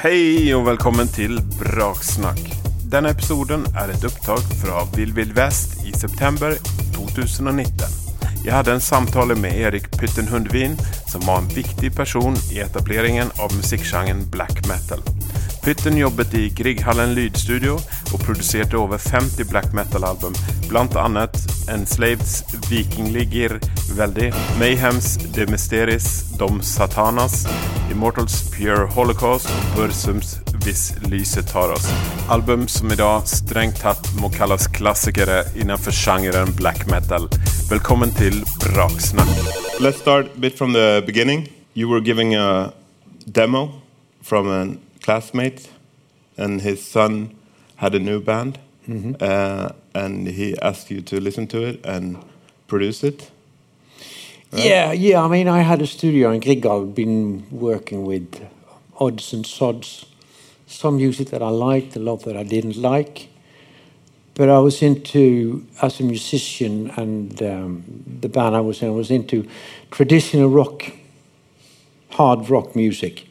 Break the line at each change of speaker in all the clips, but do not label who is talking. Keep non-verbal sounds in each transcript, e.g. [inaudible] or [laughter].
Hej och välkommen till Braksnack. Denna episoden är ett upptag från Vill Vill Väst i september 2019. Jag hade en samtal med Erik Pytten Hundvin som var en viktig person i etableringen av musikgenren black metal. Pytten jobbet i Grieghallen lydstudio och producerade över 50 black metal-album, bland annat Enslaveds Vikingligir Väldi, Mayhems De Mysteris Dom Satanas, Immortals Pure Holocaust och Bursums Viss lyset tar oss. Album som idag strängt tatt må kallas klassiker innanför genren black metal. Välkommen till Braksnack. Let's start a bit from the beginning. You were giving a demo from an classmate and his son had a new band uh, and he asked you to listen to it and produce it.
Yeah, yeah. I mean, I had a studio in Grigal, been working with odds and sods. Some music that I liked, a lot that I didn't like. But I was into, as a musician and um, the band I was in, I was into traditional rock, hard rock music.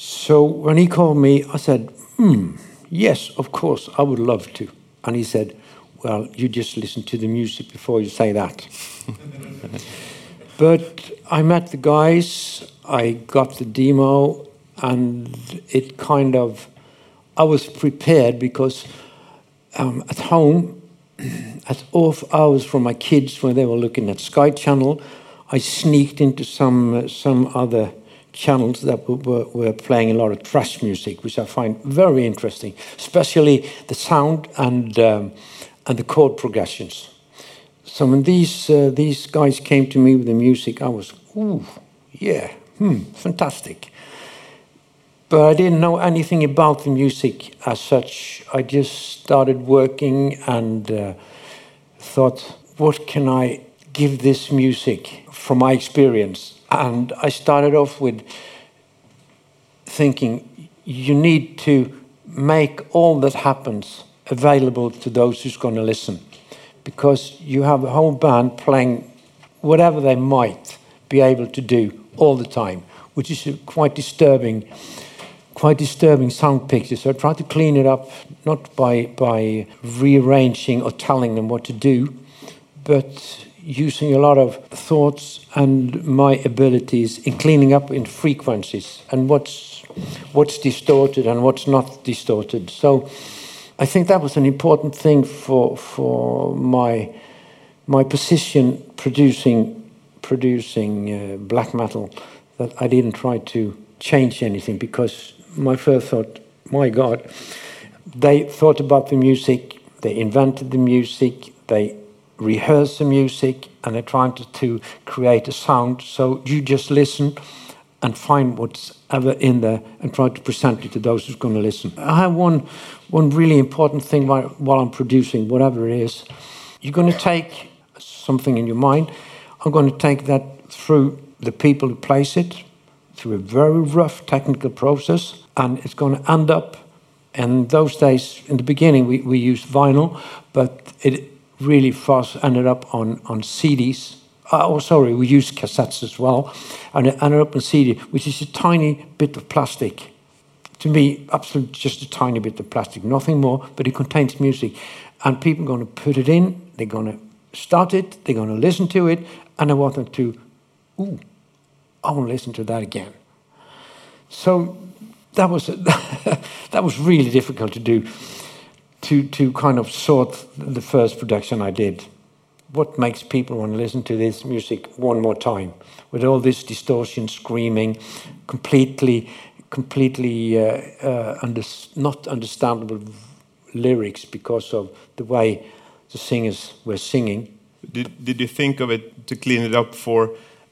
So when he called me, I said, hmm, yes, of course, I would love to. And he said, well, you just listen to the music before you say that. but I met the guys, I got the demo, and it kind of, I was prepared because um, at home, [clears throat] at off hours from my kids when they were looking at Sky Channel, I sneaked into some uh, some other channels that were, were, playing a lot of thrash music, which I find very interesting, especially the sound and um, and the chord progressions. So when these uh, these guys came to me with the music, I was, ooh, yeah, hmm, fantastic. But I didn't know anything about the music as such. I just started working and uh, thought, what can I give this music from my experience? And I started off with thinking, you need to make all that happens available to those who's going to listen because you have a whole band playing whatever they might be able to do all the time, which is quite disturbing, quite disturbing sound picture. So I tried to clean it up, not by by rearranging or telling them what to do, but using a lot of thoughts and my abilities in cleaning up in frequencies and what's what's distorted and what's not distorted. So I think that was an important thing for for my my position producing producing uh, black metal that I didn't try to change anything because my first thought, my God, they thought about the music, they invented the music, they rehearsed the music, and they're trying to, to create a sound. So you just listen and find what's ever in there and try to present it to those who's going to listen. I have one, one really important thing while, while I'm producing, whatever it is. You're going to take something in your mind. I'm going to take that through the people who place it, through a very rough technical process, and it's going to end up. And those days, in the beginning, we, we used vinyl, but it really fast ended up on, on CDs uh, oh, sorry, we used cassettes as well, and it ended up on CD, which is a tiny bit of plastic. To me, absolutely just a tiny bit of plastic, nothing more, but it contains music. And people are going to put it in, they're going to start it, they're going to listen to it, and I want them to, ooh, I want to listen to that again. So that was [laughs] that was really difficult to do, to to kind of sort the first production I did. What makes people want to listen to this music one more time? With all this distortion screaming completely completely uh, uh, under, not understandable lyrics because of the way the singers were singing.
Did, did you think of it to clean it up for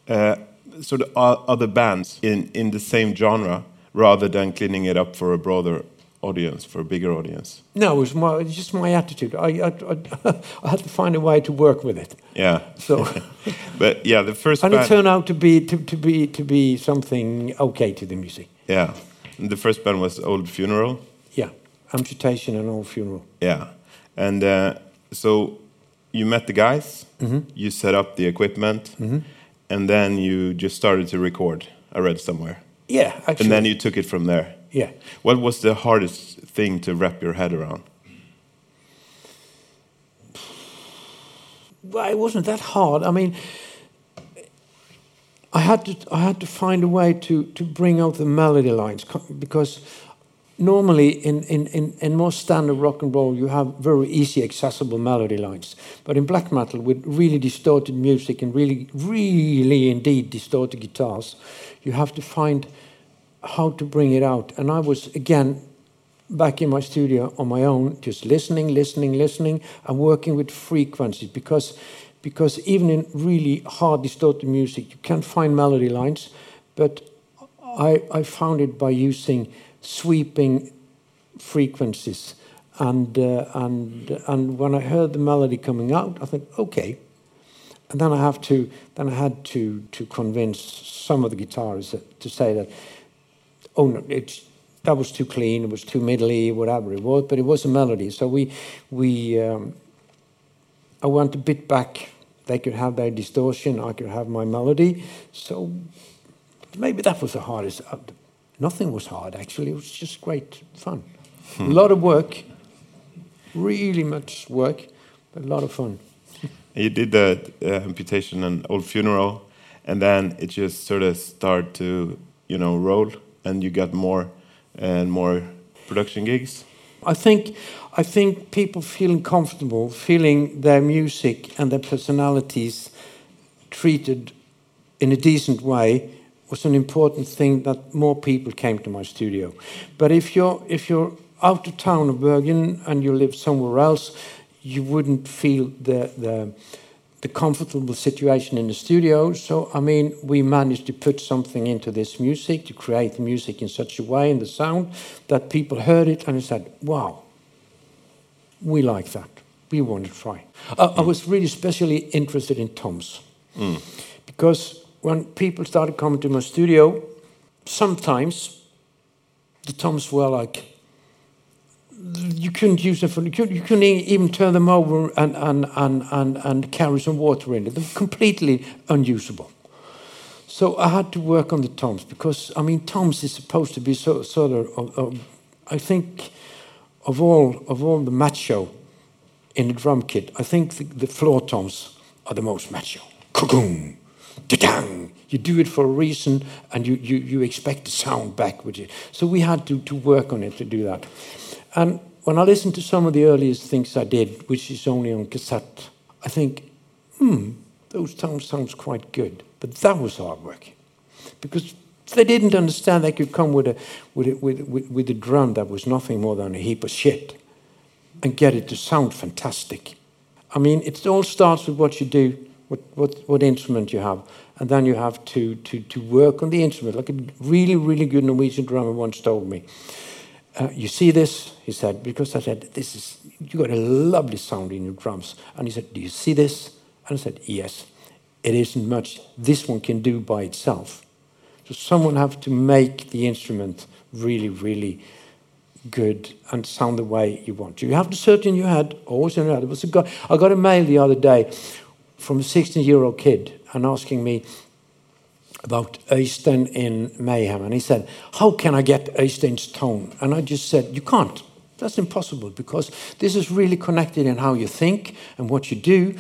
uh, sort of other bands in, in the same genre rather than cleaning it up for a broader audience, for a bigger audience?
No, it was, my, just my attitude. I, I, I, [laughs] I, had to find a way to work with it.
Yeah.
So, [laughs]
but yeah, the first
and it turned out to be to, to be to be something okay to the music.
Yeah, and the first band was Old Funeral.
Yeah, Amputation and Old Funeral.
Yeah, and uh, so you met the guys,
mm -hmm.
you set up the equipment,
mm -hmm.
and then you just started to record. I read somewhere.
Yeah, actually.
and then you took it from there.
Yeah.
What was the hardest thing to wrap your head around?
well, it wasn't that hard. I mean, I had to I had to find a way to to bring out the melody lines because normally in, in, in, in more standard rock and roll you have very easy accessible melody lines but in black metal with really distorted music and really really indeed distorted guitars you have to find how to bring it out and i was again back in my studio on my own, just listening, listening, listening, and working with frequencies because because even in really hard distorted music, you can't find melody lines, but I, I found it by using sweeping frequencies. And, uh, and, and when I heard the melody coming out, I thought, okay. And then I have to, then I had to, to convince some of the guitarists to say that, oh no, it's, that was too clean, it was too middly, whatever it was, but it was a melody. So we, we, um, I went a bit back. They could have their distortion, I could have my melody. So maybe that was the hardest. Uh, Nothing was hard, actually. It was just great fun. A lot of work, really much work, but a lot of fun. [laughs]
You did the uh, amputation and old funeral, and then it just sort of started to, you know, roll, and you got more and more production gigs.
I think, I think people feeling comfortable, feeling their music and their personalities treated in a decent way was an important thing that more people came to my studio. But if you're, if you're out of town of Bergen and you live somewhere else, you wouldn't feel the, the, the comfortable situation in the studio. So, I mean, we managed to put something into this music, to create the music in such a way and the sound that people heard it and said, wow, we like that. We want to try. Uh, I was really especially interested in toms because when people started coming to my studio, sometimes the toms were like you couldn't use them for you couldn't, even turn them over and, and, and, and, and carry some water in it. They're completely unusable. So I had to work on the toms because I mean toms is supposed to be so, sort of, of, of I think of all of all the macho in the drum kit, I think the, the floor toms are the most macho. Kagoom, da-dang. You do it for a reason, and you, you, you expect the sound back with it. So we had to, to work on it to do that. And when I listen to some of the earliest things I did, which is only on cassette, I think, hmm, those tones sounds quite good. But that was hard work. Because they didn't understand they could come with a, with, a, with, with, with a drum that was nothing more than a heap of shit and get it to sound fantastic. I mean, it all starts with what you do, what, what, what instrument you have, and then you have to, to, to work on the instrument. Like a really, really good Norwegian drummer once told me, uh, you see this? He said, because I said, this is, you got a lovely sound in your drums. And he said, do you see this? And I said, yes. It isn't much this one can do by itself. So someone have to make the instrument really, really good and sound the way you want. You have to search in your head, always in your head. There was a guy, I got a mail the other day from a 16-year-old kid and asking me about Øystein in Mayhem. And he said, how can I get Øystein's tone? And I just said, you can't. That's impossible because this is really connected in how you think and what you do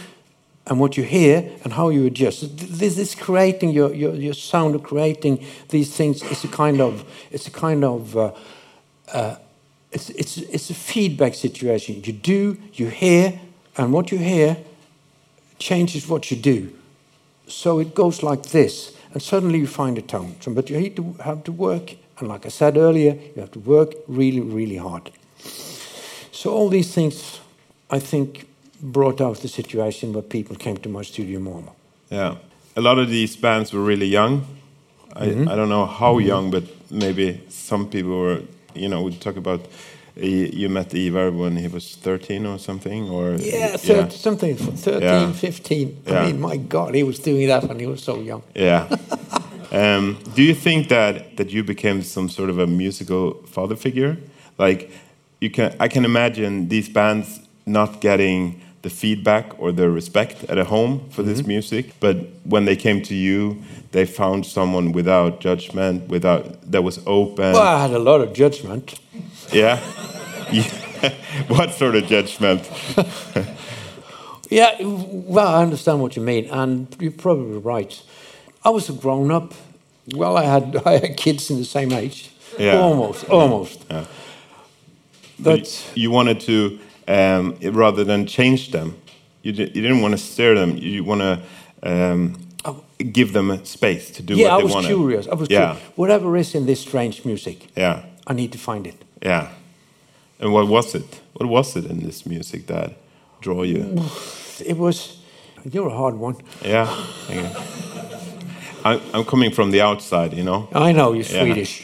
and what you hear and how you adjust. This is creating your, your, your sound of creating these things. It's a kind of, it's a kind of, uh, uh, it's, it's, it's a feedback situation. You do, you hear, and what you hear changes what you do. So it goes like this, and suddenly you find a tone. So, but you need to have to work, and like I said earlier, you have to work really, really hard. So all these things, I think, brought out the situation where people came to my studio more.
Yeah, a lot of these bands were really young. I,
Mm-hmm.
I don't know how young, but maybe some people were. You know, we talk about you met Ivar when he was 13 or something, or
Yeah, 30, something, 13,
Yeah.
15.
Yeah.
I mean, my God, he was doing that when he was so young.
Yeah. [laughs] um, do you think that that you became some sort of a musical father figure? Like, you can I can imagine these bands not getting the feedback or the respect at a home for this
Mm-hmm.
music. But when they came to you, they found someone without judgment, without that was open.
Well, I had a lot of judgment.
Yeah. [laughs] Yeah. what sort of judgment? [laughs]
Yeah, well, I understand what you mean, and you're probably right. I was a grown up. Well, I had [laughs] I had kids in the same age.
Yeah.
Almost, almost. But
you wanted to um, rather than change them. You, di- you didn't want to steer them. You want to um, give them space to do
Oh. yeah,
what
I was
wanted.
curious. I was
yeah,
curious. Whatever is in this strange music,
yeah,
I need to find it.
Yeah. And what was it? What was it in this music that draw you? [sighs]
It was. You're a hard one.
Yeah. yeah. I'm, I'm coming from the outside, you know.
I know you're
Yeah.
Swedish.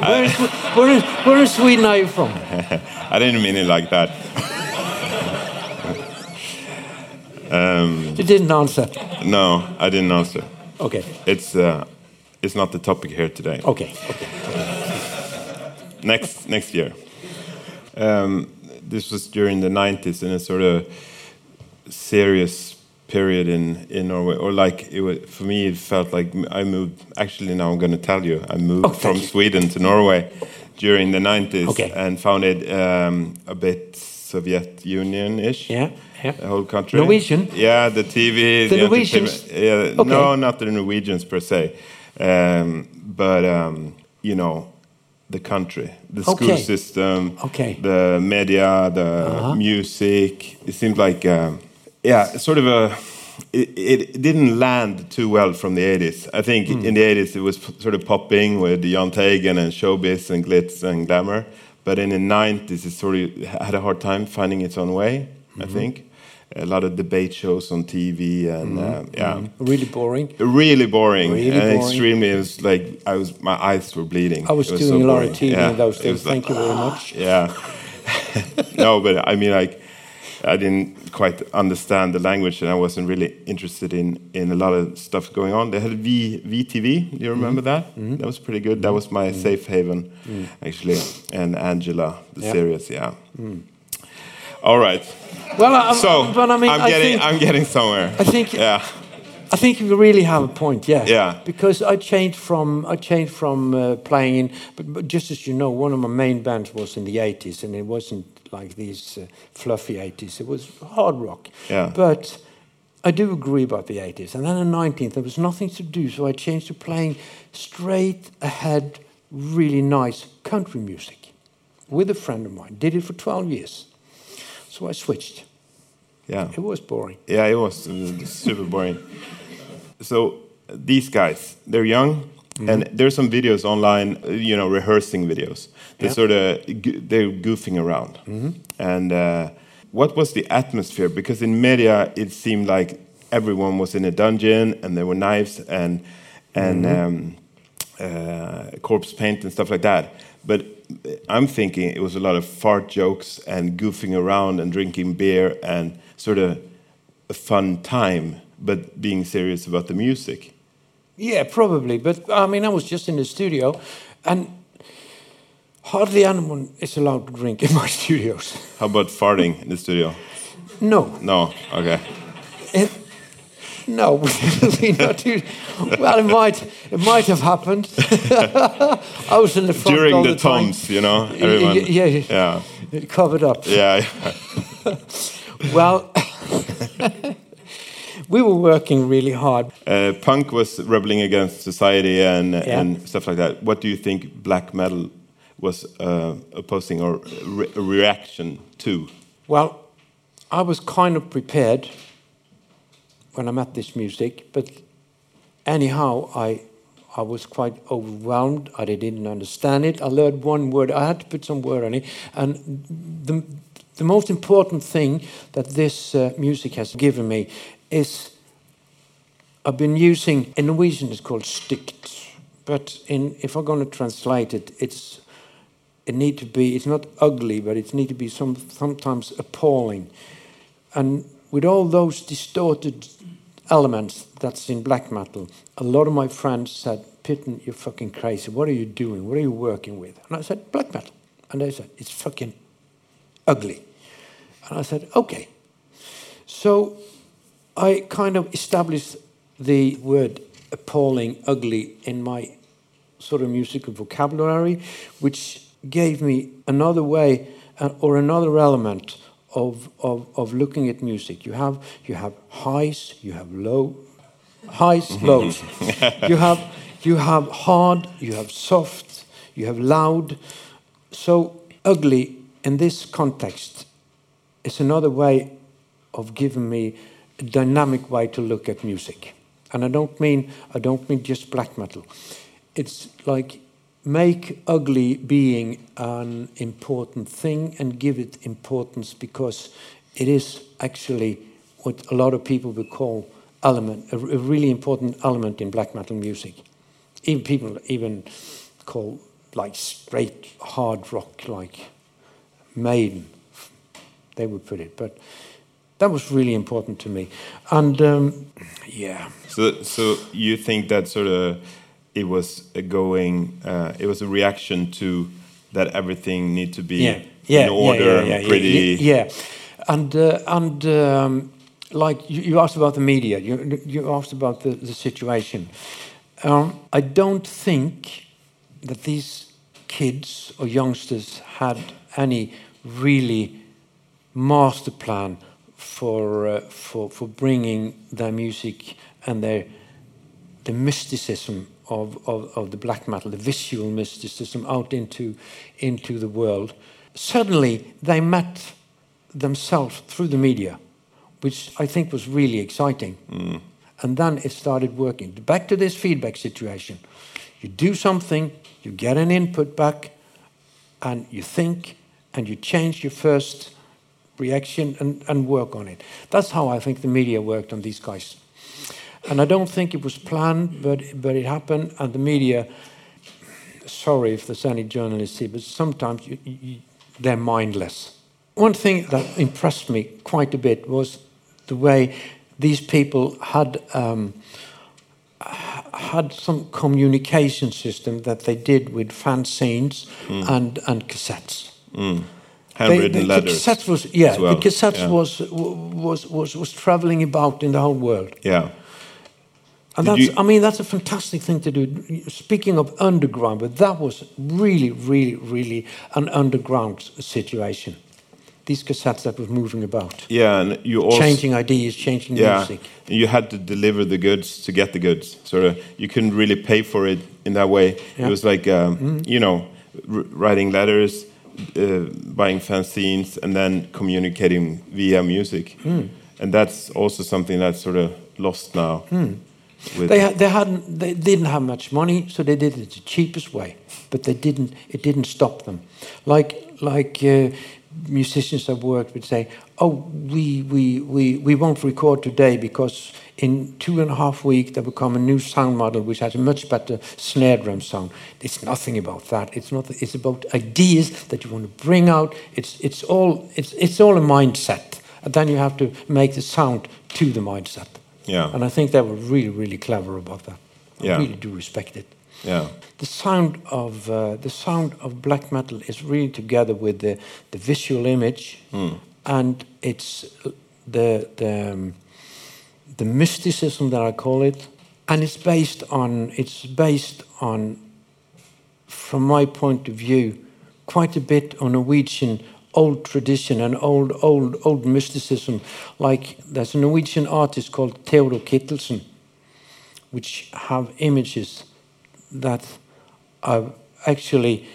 Where, is, where, is, where in Sweden are you from? [laughs]
I didn't mean it like that. [laughs]
You didn't answer.
No, I didn't answer.
Okay,
It's uh, it's not the topic here today.
okay, okay.
Next next year. Um, this was during the 90s in a sort of serious period in, in Norway, or like it was, for me, it felt like I moved. Actually, now I'm going to tell you, I moved
Oh,
from
you.
Sweden to Norway during the 90s
Okay.
and found it um, a bit Soviet Union ish.
Yeah, yeah.
The whole country.
Norwegian?
Yeah, the TV.
The
the
Norwegians?
Yeah,
Okay.
No, not the Norwegians per se. Um, but, um, you know, the country, the school
Okay.
system,
Okay.
The media, the music. It seemed like, um, yeah, sort of a. It, it didn't land too well from the 80s. I think
Hmm.
in the 80s it was sort of popping with Jan Teigen and showbiz and glitz and glamour. But in the 90s, it sort of had a hard time finding its own way, I
Mm-hmm.
think. A lot of debate shows on TV and, uh, mm-hmm. yeah. Mm-hmm.
Really boring.
really boring.
Really
and
boring.
extremely it was like i was my eyes were bleeding.
I was
It
doing
so
a lot of TV
Yeah,
in those days.
was like,
Thank you very much. [sighs]
yeah. [laughs] No but i mean like i didn't quite understand the language and i wasn't really interested in in a lot of stuff going on. They had v vtv do you remember
Mm-hmm.
that? Mm-hmm. That was pretty good. That was my safe haven actually. And angela the
Yeah.
series yeah mm. All right
Well, I,
so
but I mean,
am
I
getting
think,
i'm getting somewhere
I think [laughs]
yeah
I think you really have a point, yeah.
Yeah.
Because I changed from I changed from uh, playing in, but, but just as you know, one of my main bands was in the '80s, and it wasn't like these uh, fluffy '80s. It was hard rock.
Yeah.
But I do agree about the '80s, and then in the '90s there was nothing to do, so I changed to playing straight ahead, really nice country music with a friend of mine. Did it for 12 years, so I switched.
yeah
It was boring.
Yeah, it was super boring. So these guys, they're young, and there's some videos online, you know, rehearsing videos. They
Yeah.
sort of they're goofing around. And uh, what was the atmosphere? Because in media, it seemed like everyone was in a dungeon, and there were knives and and um, uh, corpse paint and stuff like that. But I'm thinking it was a lot of fart jokes and goofing around and drinking beer and sort of a fun time, but being serious about the music.
Yeah, probably. But I mean, I was just in the studio, and hardly anyone is allowed to drink in my [laughs] studios.
How about farting in the studio?
No,
No, okay.
it, no, [laughs] we not do. Well, it might, it might have happened. [laughs] I was in the front
During the,
the,
toms, you know, everyone.
yeah,
yeah,
covered up.
yeah. [laughs]
Well, we were working really hard.
Uh, punk was rebelling against society and
Yeah.
and stuff like that. What do you think black metal was uh, opposing or re a reaction to?
Well, I was kind of prepared when I met this music, but anyhow, I I was quite overwhelmed. I didn't understand it. I learned one word. I had to put some word on it, and the the most important thing that this uh, music has given me is I've been using in Norwegian. It's called stygt, but in if I'm going to translate it, it's it need to be it's not ugly but it need to be some sometimes appalling and with all those distorted elements that's in black metal. A lot of my friends said Pytten you're fucking crazy. What are you doing? What are you working with? And I said black metal. And they said it's fucking ugly. And I said okay. So I kind of established the word appalling, ugly in my sort of musical vocabulary, which gave me another way uh, or another element of, of, of looking at music. You have, you have highs, you have low, highs, mm-hmm. lows. [laughs] you, have, you have hard, you have soft, you have loud. So, ugly in this context is another way of giving me a dynamic way to look at music. And I don't mean I don't mean just black metal. It's like make ugly being an important thing and give it importance because it is actually what a lot of people would call element a, a really important element in black metal music. Even people even call like straight hard rock like Maiden they would put it, but that was really important to me. And um, yeah.
So, so you think that sort of it was a going, uh, it was a reaction to that everything need to be
yeah. Yeah,
in order,
yeah, yeah,
pretty.
Yeah, and uh, and um, like you, you, asked about the media, you you asked about the, the situation. Um, I don't think that these kids or youngsters had any really master plan for, uh, for, for bringing their music and their, the mysticism of, of, of the black metal, the visual mysticism out into, into the world. Suddenly, they met themselves through the media, which I think was really exciting. Mm. And then it started working. Back to this feedback situation. You do something, you get an input back, and you think, and you change your first reaction and, and work on it. That's how I think the media worked on these guys. And I don't think it was planned, but, but it happened, and the media, sorry if there's any journalists here, but sometimes you, you, they're mindless. One thing that impressed me quite a bit was the way these people had um, had some communication system that they did with fanzines mm. and, and cassettes.
Mm handwritten
the,
letters.
The cassette was yeah, well. the cassette yeah. was was was was traveling about in the whole world.
Yeah.
And Did that's, you, I mean, that's a fantastic thing to do. Speaking of underground, but that was really, really, really an underground situation. These cassettes that was moving about.
Yeah, and you also
changing ideas, changing
yeah,
music.
You had to deliver the goods to get the goods. Sort of, you couldn't really pay for it in that way. Yeah. It was like, um, mm. you know, writing letters, uh, buying fanzines and then communicating via music. Mm. And that's also something that's sort of lost now.
Mm. They, they hadn't they didn't have much money, so they did it the cheapest way. But they didn't. It didn't stop them. Like like uh, musicians I've worked would say, "Oh, we we we we won't record today because in two and a half weeks there will come a new sound model which has a much better snare drum sound. It's nothing about that. It's not. It's about ideas that you want to bring out. It's it's all it's it's all a mindset, and then you have to make the sound to the mindset.
Yeah.
And I think they were really really clever about that. I
yeah.
really do respect it.
Yeah.
The sound of uh, the sound of black metal is really together with the the visual image, mm. and it's the the um, the mysticism that I call it, and it's based on it's based on, from my point of view, quite a bit on Norwegian old tradition and old old old mysticism. Like there's a Norwegian artist called Theodor Kittelsen, which have images that I actually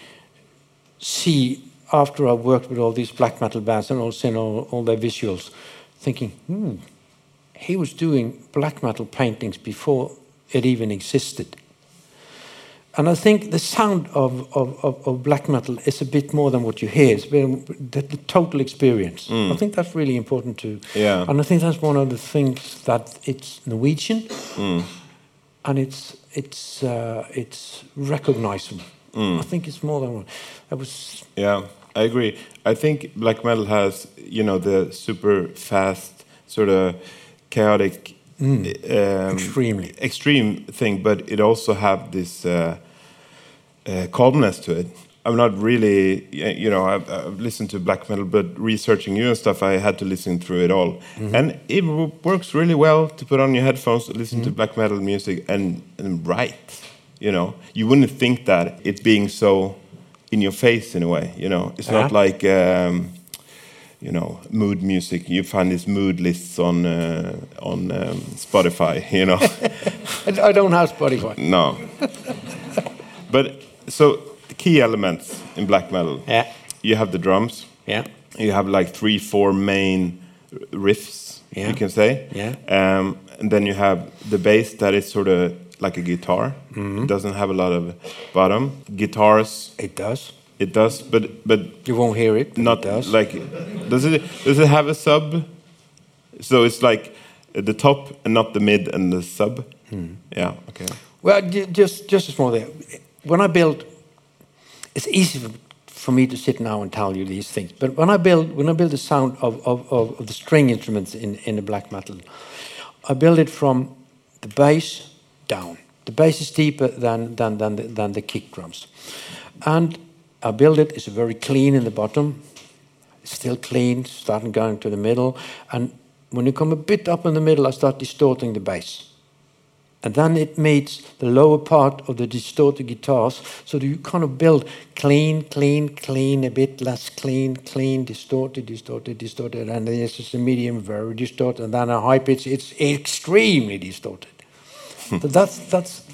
see after I've worked with all these black metal bands and also all, all their visuals, thinking, hmm, he was doing black metal paintings before it even existed. And I think the sound of, of, of, of black metal is a bit more than what you hear. It's been the, the total experience. Mm. I think that's really important too.
Yeah.
And I think that's one of the things that it's Norwegian
mm.
and it's it's uh, it's recognizable. Mm. I think it's more than one. That was.
Yeah, I agree. I think black metal has you know the super fast sort of chaotic,
mm. um, extremely
extreme thing, but it also have this uh, uh, calmness to it. I'm not really, you know, I've, I've listened to black metal, but researching you and stuff, I had to listen through it all, and it works really well to put on your headphones, listen to black metal music, and and write. You know, you wouldn't think that it being so in your face in a way. You know, it's not like. Um, you know, mood music. You find these mood lists on uh, on um, Spotify. [laughs] You know,
I, [laughs] I don't have Spotify.
no. [laughs] But so the key elements in black metal.
Yeah.
You have the drums.
Yeah.
You have like three, four main riffs.
Yeah.
You can say.
Yeah.
Um, and then you have the bass that is sort of like a guitar.
Mm-hmm.
It doesn't have a lot of bottom. Guitars.
It does.
It does, but but
You won't hear it.
not
it does.
like does it does it have a sub so it's like the top and not the mid and the sub
Hmm.
yeah okay
Well, ju- just just a small thing. When I build, it's easy for, me to sit now and tell you these things. But when I build, when I build the sound of of, of, the string instruments in in the black metal, I build it from the bass down. The bass is deeper than than than the, than the kick drums, and I build it. It's very clean in the bottom. Still clean, starting going to the middle, and when you come a bit up in the middle, I start distorting the bass. And then it meets the lower part of the distorted guitars. So that you kind of build clean, clean, clean, a bit less clean, clean, distorted, distorted, distorted. And then it's just a medium, very distorted. And then a high pitch, it's extremely distorted. so that's, that's,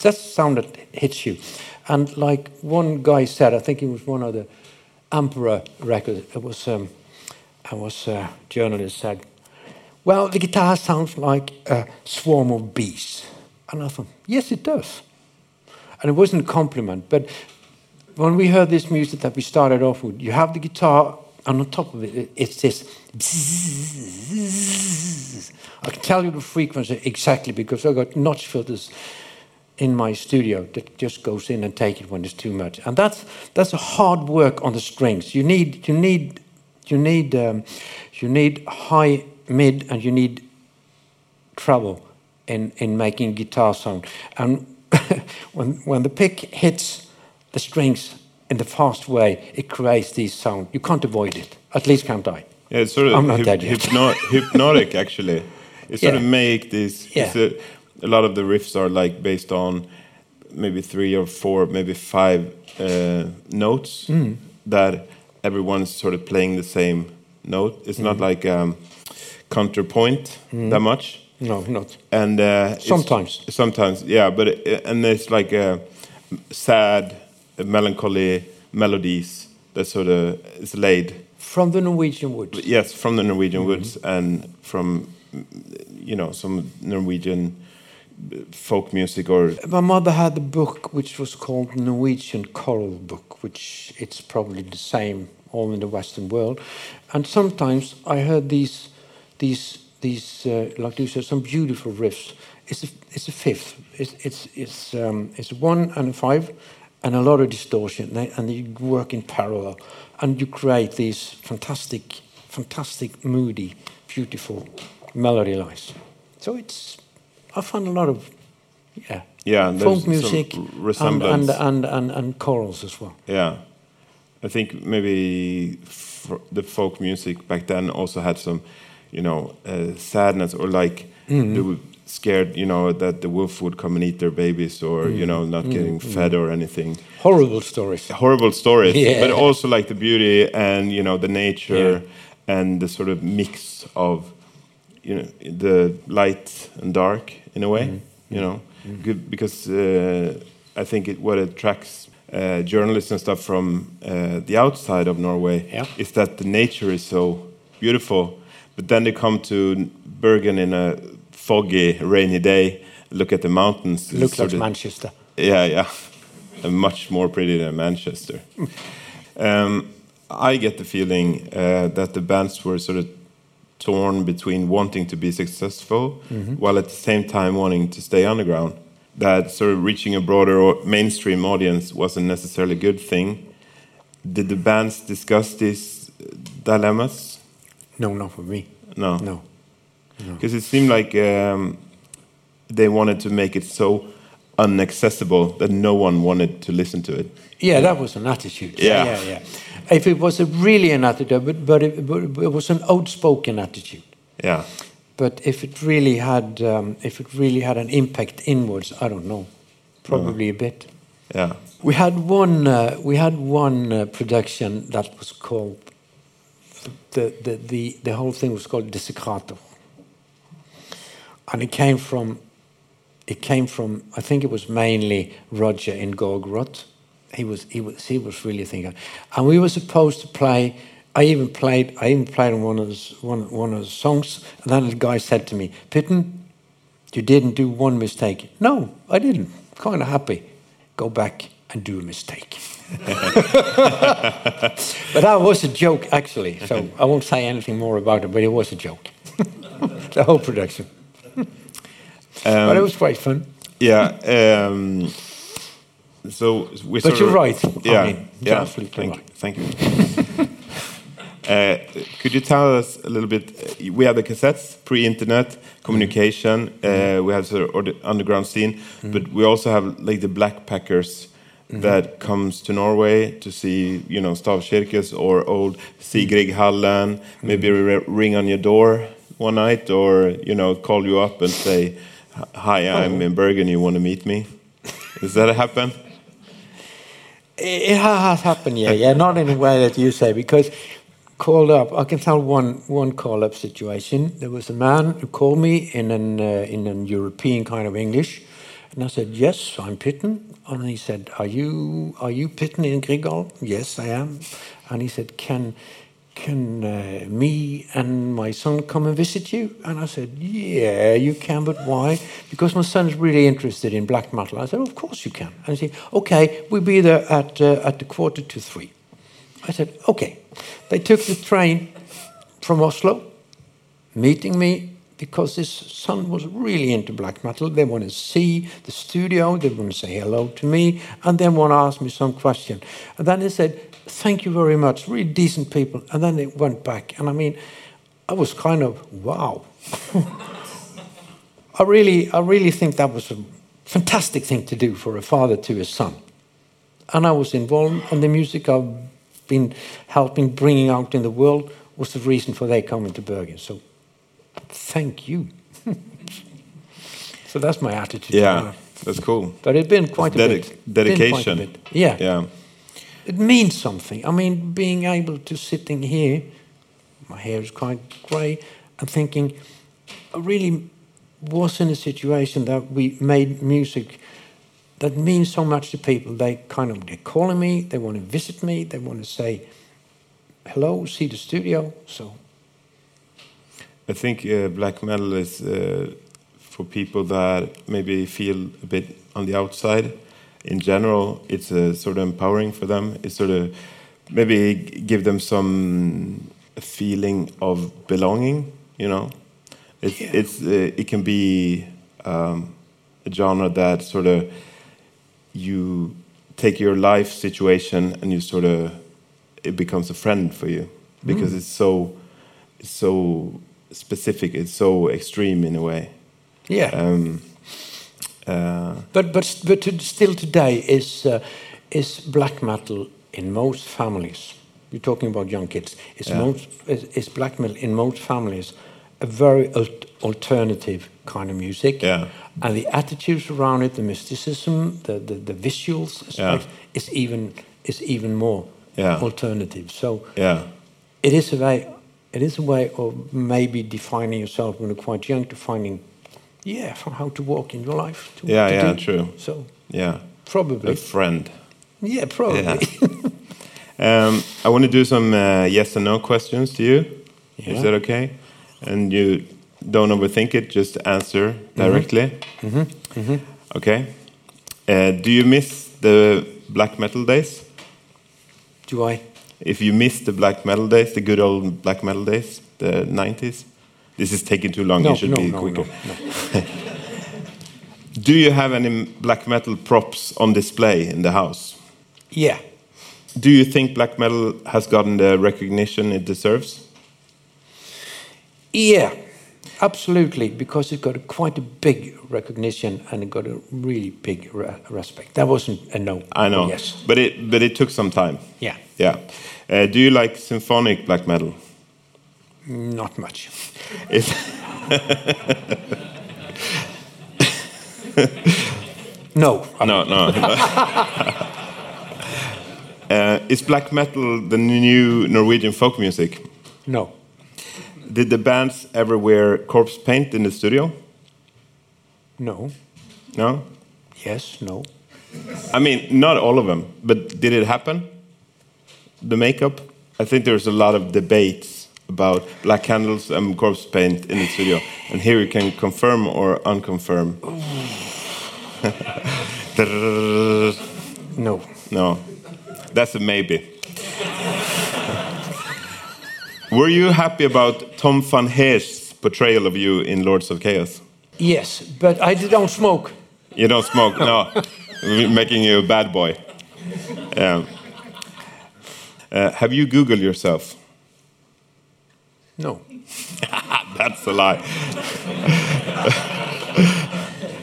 that's the sound that hits you. And like one guy said, I think it was one of the Emperor records, it was, um, I was a journalist said, well, the guitar sounds like a swarm of bees. And I thought, yes, it does. And it wasn't a compliment, but when we heard this music that we started off with, you have the guitar, and on top of it, it- it's this. I can tell you the frequency exactly because I got notch filters in my studio that just goes in and take it when it's too much, and that's that's a hard work on the strings. You need you need you need um, you need high mid and you need treble in in making guitar sound. And [laughs] when when the pick hits the strings in the fast way, it creates this sound. You can't avoid it. At least can't I.
yeah it's sort of
I'm not dead yet.
hypno- [laughs] hypnotic actually it sort of
Yeah.
make this
Yeah.
a, a lot of the riffs are like based on maybe three or four maybe five uh, notes
Mm.
that everyone's sort of playing the same note it's not
Mm.
like um, counterpoint that much
No, not.
and uh,
Sometimes.
sometimes yeah but it, and it's like a sad melancholy melodies that sort of is laid
From the Norwegian woods.
yes from the norwegian
Mm-hmm.
woods and from you know some norwegian folk music or
My mother had a book which was called Norwegian Choral Book, which it's probably the same all in the Western world. And sometimes I heard these, these, these uh, like you said, some beautiful riffs. It's a, it's a fifth. It's, it's, it's, um, it's one and a five, and a lot of distortion. And, they, you work in parallel, and you create these fantastic, fantastic, moody, beautiful melody lines. So it's, I find a lot of, yeah,
yeah
folk music and,
resemblance
and, and, and, and chorals as well.
yeah i think maybe f the folk music back then also had some you know uh, sadness or like
Mm-hmm.
they were scared you know that the wolf would come and eat their babies or
Mm-hmm.
you know not getting fed or anything
Horrible stories.
horrible stories
Yeah.
but also like the beauty and you know the nature and the sort of mix of you know the light and dark in a way
Mm-hmm.
you know Good, because uh, i think it, what attracts uh, journalists and stuff from uh, the outside of norway
Yeah.
is that the nature is so beautiful but then they come to bergen in a foggy rainy day look at the mountains sort
like
of-
Manchester.
yeah, yeah. [laughs] And much more pretty than Manchester. um, I get the feeling uh, that the bands were sort of torn between wanting to be successful while at the same time wanting to stay underground. That sort of reaching a broader or mainstream audience wasn't necessarily a good thing. Did the bands discuss these dilemmas?
No, not for me.
No.
No.
Because it seemed like um, they wanted to make it so unaccessible that no one wanted to listen to it.
Yeah, that was an attitude.
Yeah.
yeah, yeah. If it was a really an attitude, but, but, it, but it was an outspoken attitude.
Yeah.
But if it really had, um, if it really had an impact inwards, I don't know, probably a bit.
Yeah.
We had one, uh, we had one uh, production that was called, the, the, the, the whole thing was called Desecrator. And it came from, it came from, I think it was mainly Roger in Gorgoroth. He was, he was, he was really thinking. And we were supposed to play, I even played, I even played on one of the, one, one of the songs. And then the guy said to me, Pytten, you didn't do one mistake. No, I didn't. Kind of happy. Go back and do a mistake. [laughs] but that was a joke, actually. So I won't say anything more about it, but it was a joke. [laughs] the whole production. but it was quite fun.
Yeah. Um, so we
But you're
of-
right. I
Yeah.
mean,
yeah.
absolutely
Thank
right.
you. Thank you. [laughs] Uh, could you tell us a little bit? uh, We have the cassettes, pre-internet communication.
Mm-hmm.
Uh, we have sort of the underground scene, but we also have like the blackpackers
Mm-hmm.
that comes to Norway to see, you know, Stavkirkes or old Sigrid Hallen. Maybe
Mm-hmm.
re- ring on your door one night, or you know, call you up and say, "Hi, I'm
Oh.
in Bergen. You want to meet me?" Does that happen?
It has happened, yeah, yeah. Not in a way that you say, because called up. I can tell one one call up situation. There was a man who called me in an uh, in an European kind of English, and I said, "Yes, I'm Pytten." And he said, "Are you are you Pytten in Grigal?" "Yes, I am." And he said, "Can can uh, me and my son come and visit you?" And I said, "Yeah, you can, but why?" Because my son's really interested in black metal. I said, "Of course you can." And he said, "Okay, we'll be there at uh, at the quarter to three. I said, "Okay." They took the train from Oslo, meeting me because this son was really into black metal. They want to see the studio, they want to say hello to me, and then want to ask me some question. And then they said, Thank you very much, really decent people. And then they went back. And I mean, I was kind of, wow. [laughs] I really, I really think that was a fantastic thing to do for a father to his son. And I was involved, and the music I've been helping bringing out in the world was the reason for their coming to Bergen. So thank you. [laughs] so that's my attitude.
Yeah, that's cool.
But it's been quite a
Dedic-
bit. Quite a
dedication.
bit. Yeah.
Yeah.
It means something. I mean, being able to sitting here, my hair is quite grey, and thinking, I really was in a situation that we made music that means so much to people. They kind of they're calling me, they want to visit me, they want to say hello, see the studio. So
I think uh, black metal is uh, for people that maybe feel a bit on the outside. In general, it's uh, sort of empowering for them. It's sort of maybe give them some feeling of belonging. You know, it's
Yeah.
it's uh, it can be um, a genre that sort of you take your life situation and you sort of it becomes a friend for you because it's so it's so specific it's so extreme in a way
yeah.
um, uh,
But but but to, still today is uh, is black metal in most families. You're talking about young kids. Is
Yeah.
most is, is black metal in most families a very al- alternative kind of music.
Yeah.
And the attitudes around it, the mysticism, the the, the visuals, is,
Yeah.
is even is even more
Yeah.
alternative. So
yeah
it is a way it is a way of maybe defining yourself when you're quite young defining, yeah from how to walk in your life to,
Yeah,
to
yeah,
do.
true.
so
yeah.
probably.
A friend.
Yeah probably.
Yeah. [laughs] um, I want to do some uh, yes and no questions to you. Is that okay? And you don't overthink it just answer directly. Okay. Uh, do you miss the black metal days?
Do I
if you miss the black metal days, the good old black metal days, the 90s, this is taking too long.
no
you should
no
be
no,
quicker. [laughs] Do you have any black metal props on display in the house?
yeah
Do you think black metal has gotten the recognition it deserves?
yeah Absolutely, because it got quite a big recognition and it got a really big re- respect. That wasn't a no.
I know,
Yes.
but it but it took some time.
Yeah.
Yeah. Uh, do you like symphonic black metal?
Not much. No.
no, no. uh, is black metal the new Norwegian folk music?
No.
Did the bands ever wear corpse paint in the studio?
No.
No.
Yes. No.
I mean, not all of them, but did it happen? The makeup? I think there's a lot of debates about black candles and corpse paint in the studio, and here you can confirm or unconfirm. [laughs]
No.
no, that's a maybe. Were you happy about Tom van Heer's portrayal of you in Lords of Chaos?
Yes, but I don't smoke.
You don't smoke, [laughs] no. Making you a bad boy. Yeah. Uh, have you Googled yourself?
No. [laughs]
That's a lie.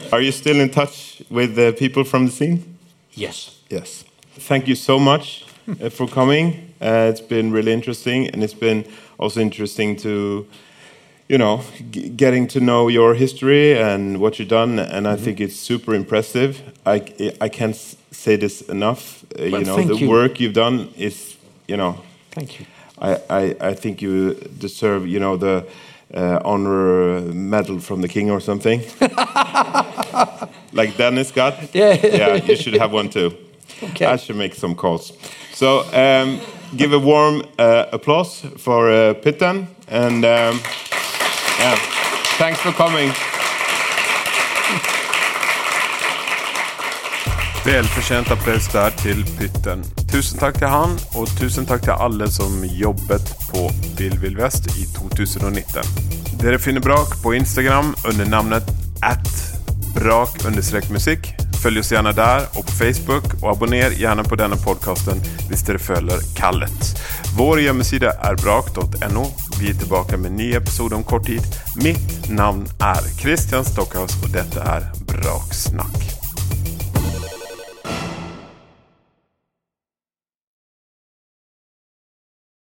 [laughs] Are you still in touch with the people from the scene?
Yes.
Yes. Thank you so much uh, for coming. Uh, it's been really interesting, and it's been also interesting to, you know, g- getting to know your history and what you've done. And I think it's super impressive. I, I can't say this enough. Uh, you know, the
you.
work you've done is, you know,
Thank you.
I, I, I think you deserve, you know, the uh, honor medal from the king or something. [laughs] like Dennis got. [laughs]
Yeah.
yeah, you should have one too.
Okay.
I should make some calls. So um, give a warm uh, applause for uh, Pytten and um, yeah, thanks for coming. Välförtjänta press där till Pytten. Tusen tack till han och tusen tack till alla som jobbat på Vill Vill Väst i 2019. Dere finner Brak på Instagram under namnet att brak musik. Följ oss gärna där och på Facebook och abonnera gärna på denna podcasten visst du följer kallet. Vår hemsida är brak.no. Vi är tillbaka med en ny episod om kort tid. Mitt namn är Christian Stockhaus och detta är Braksnack.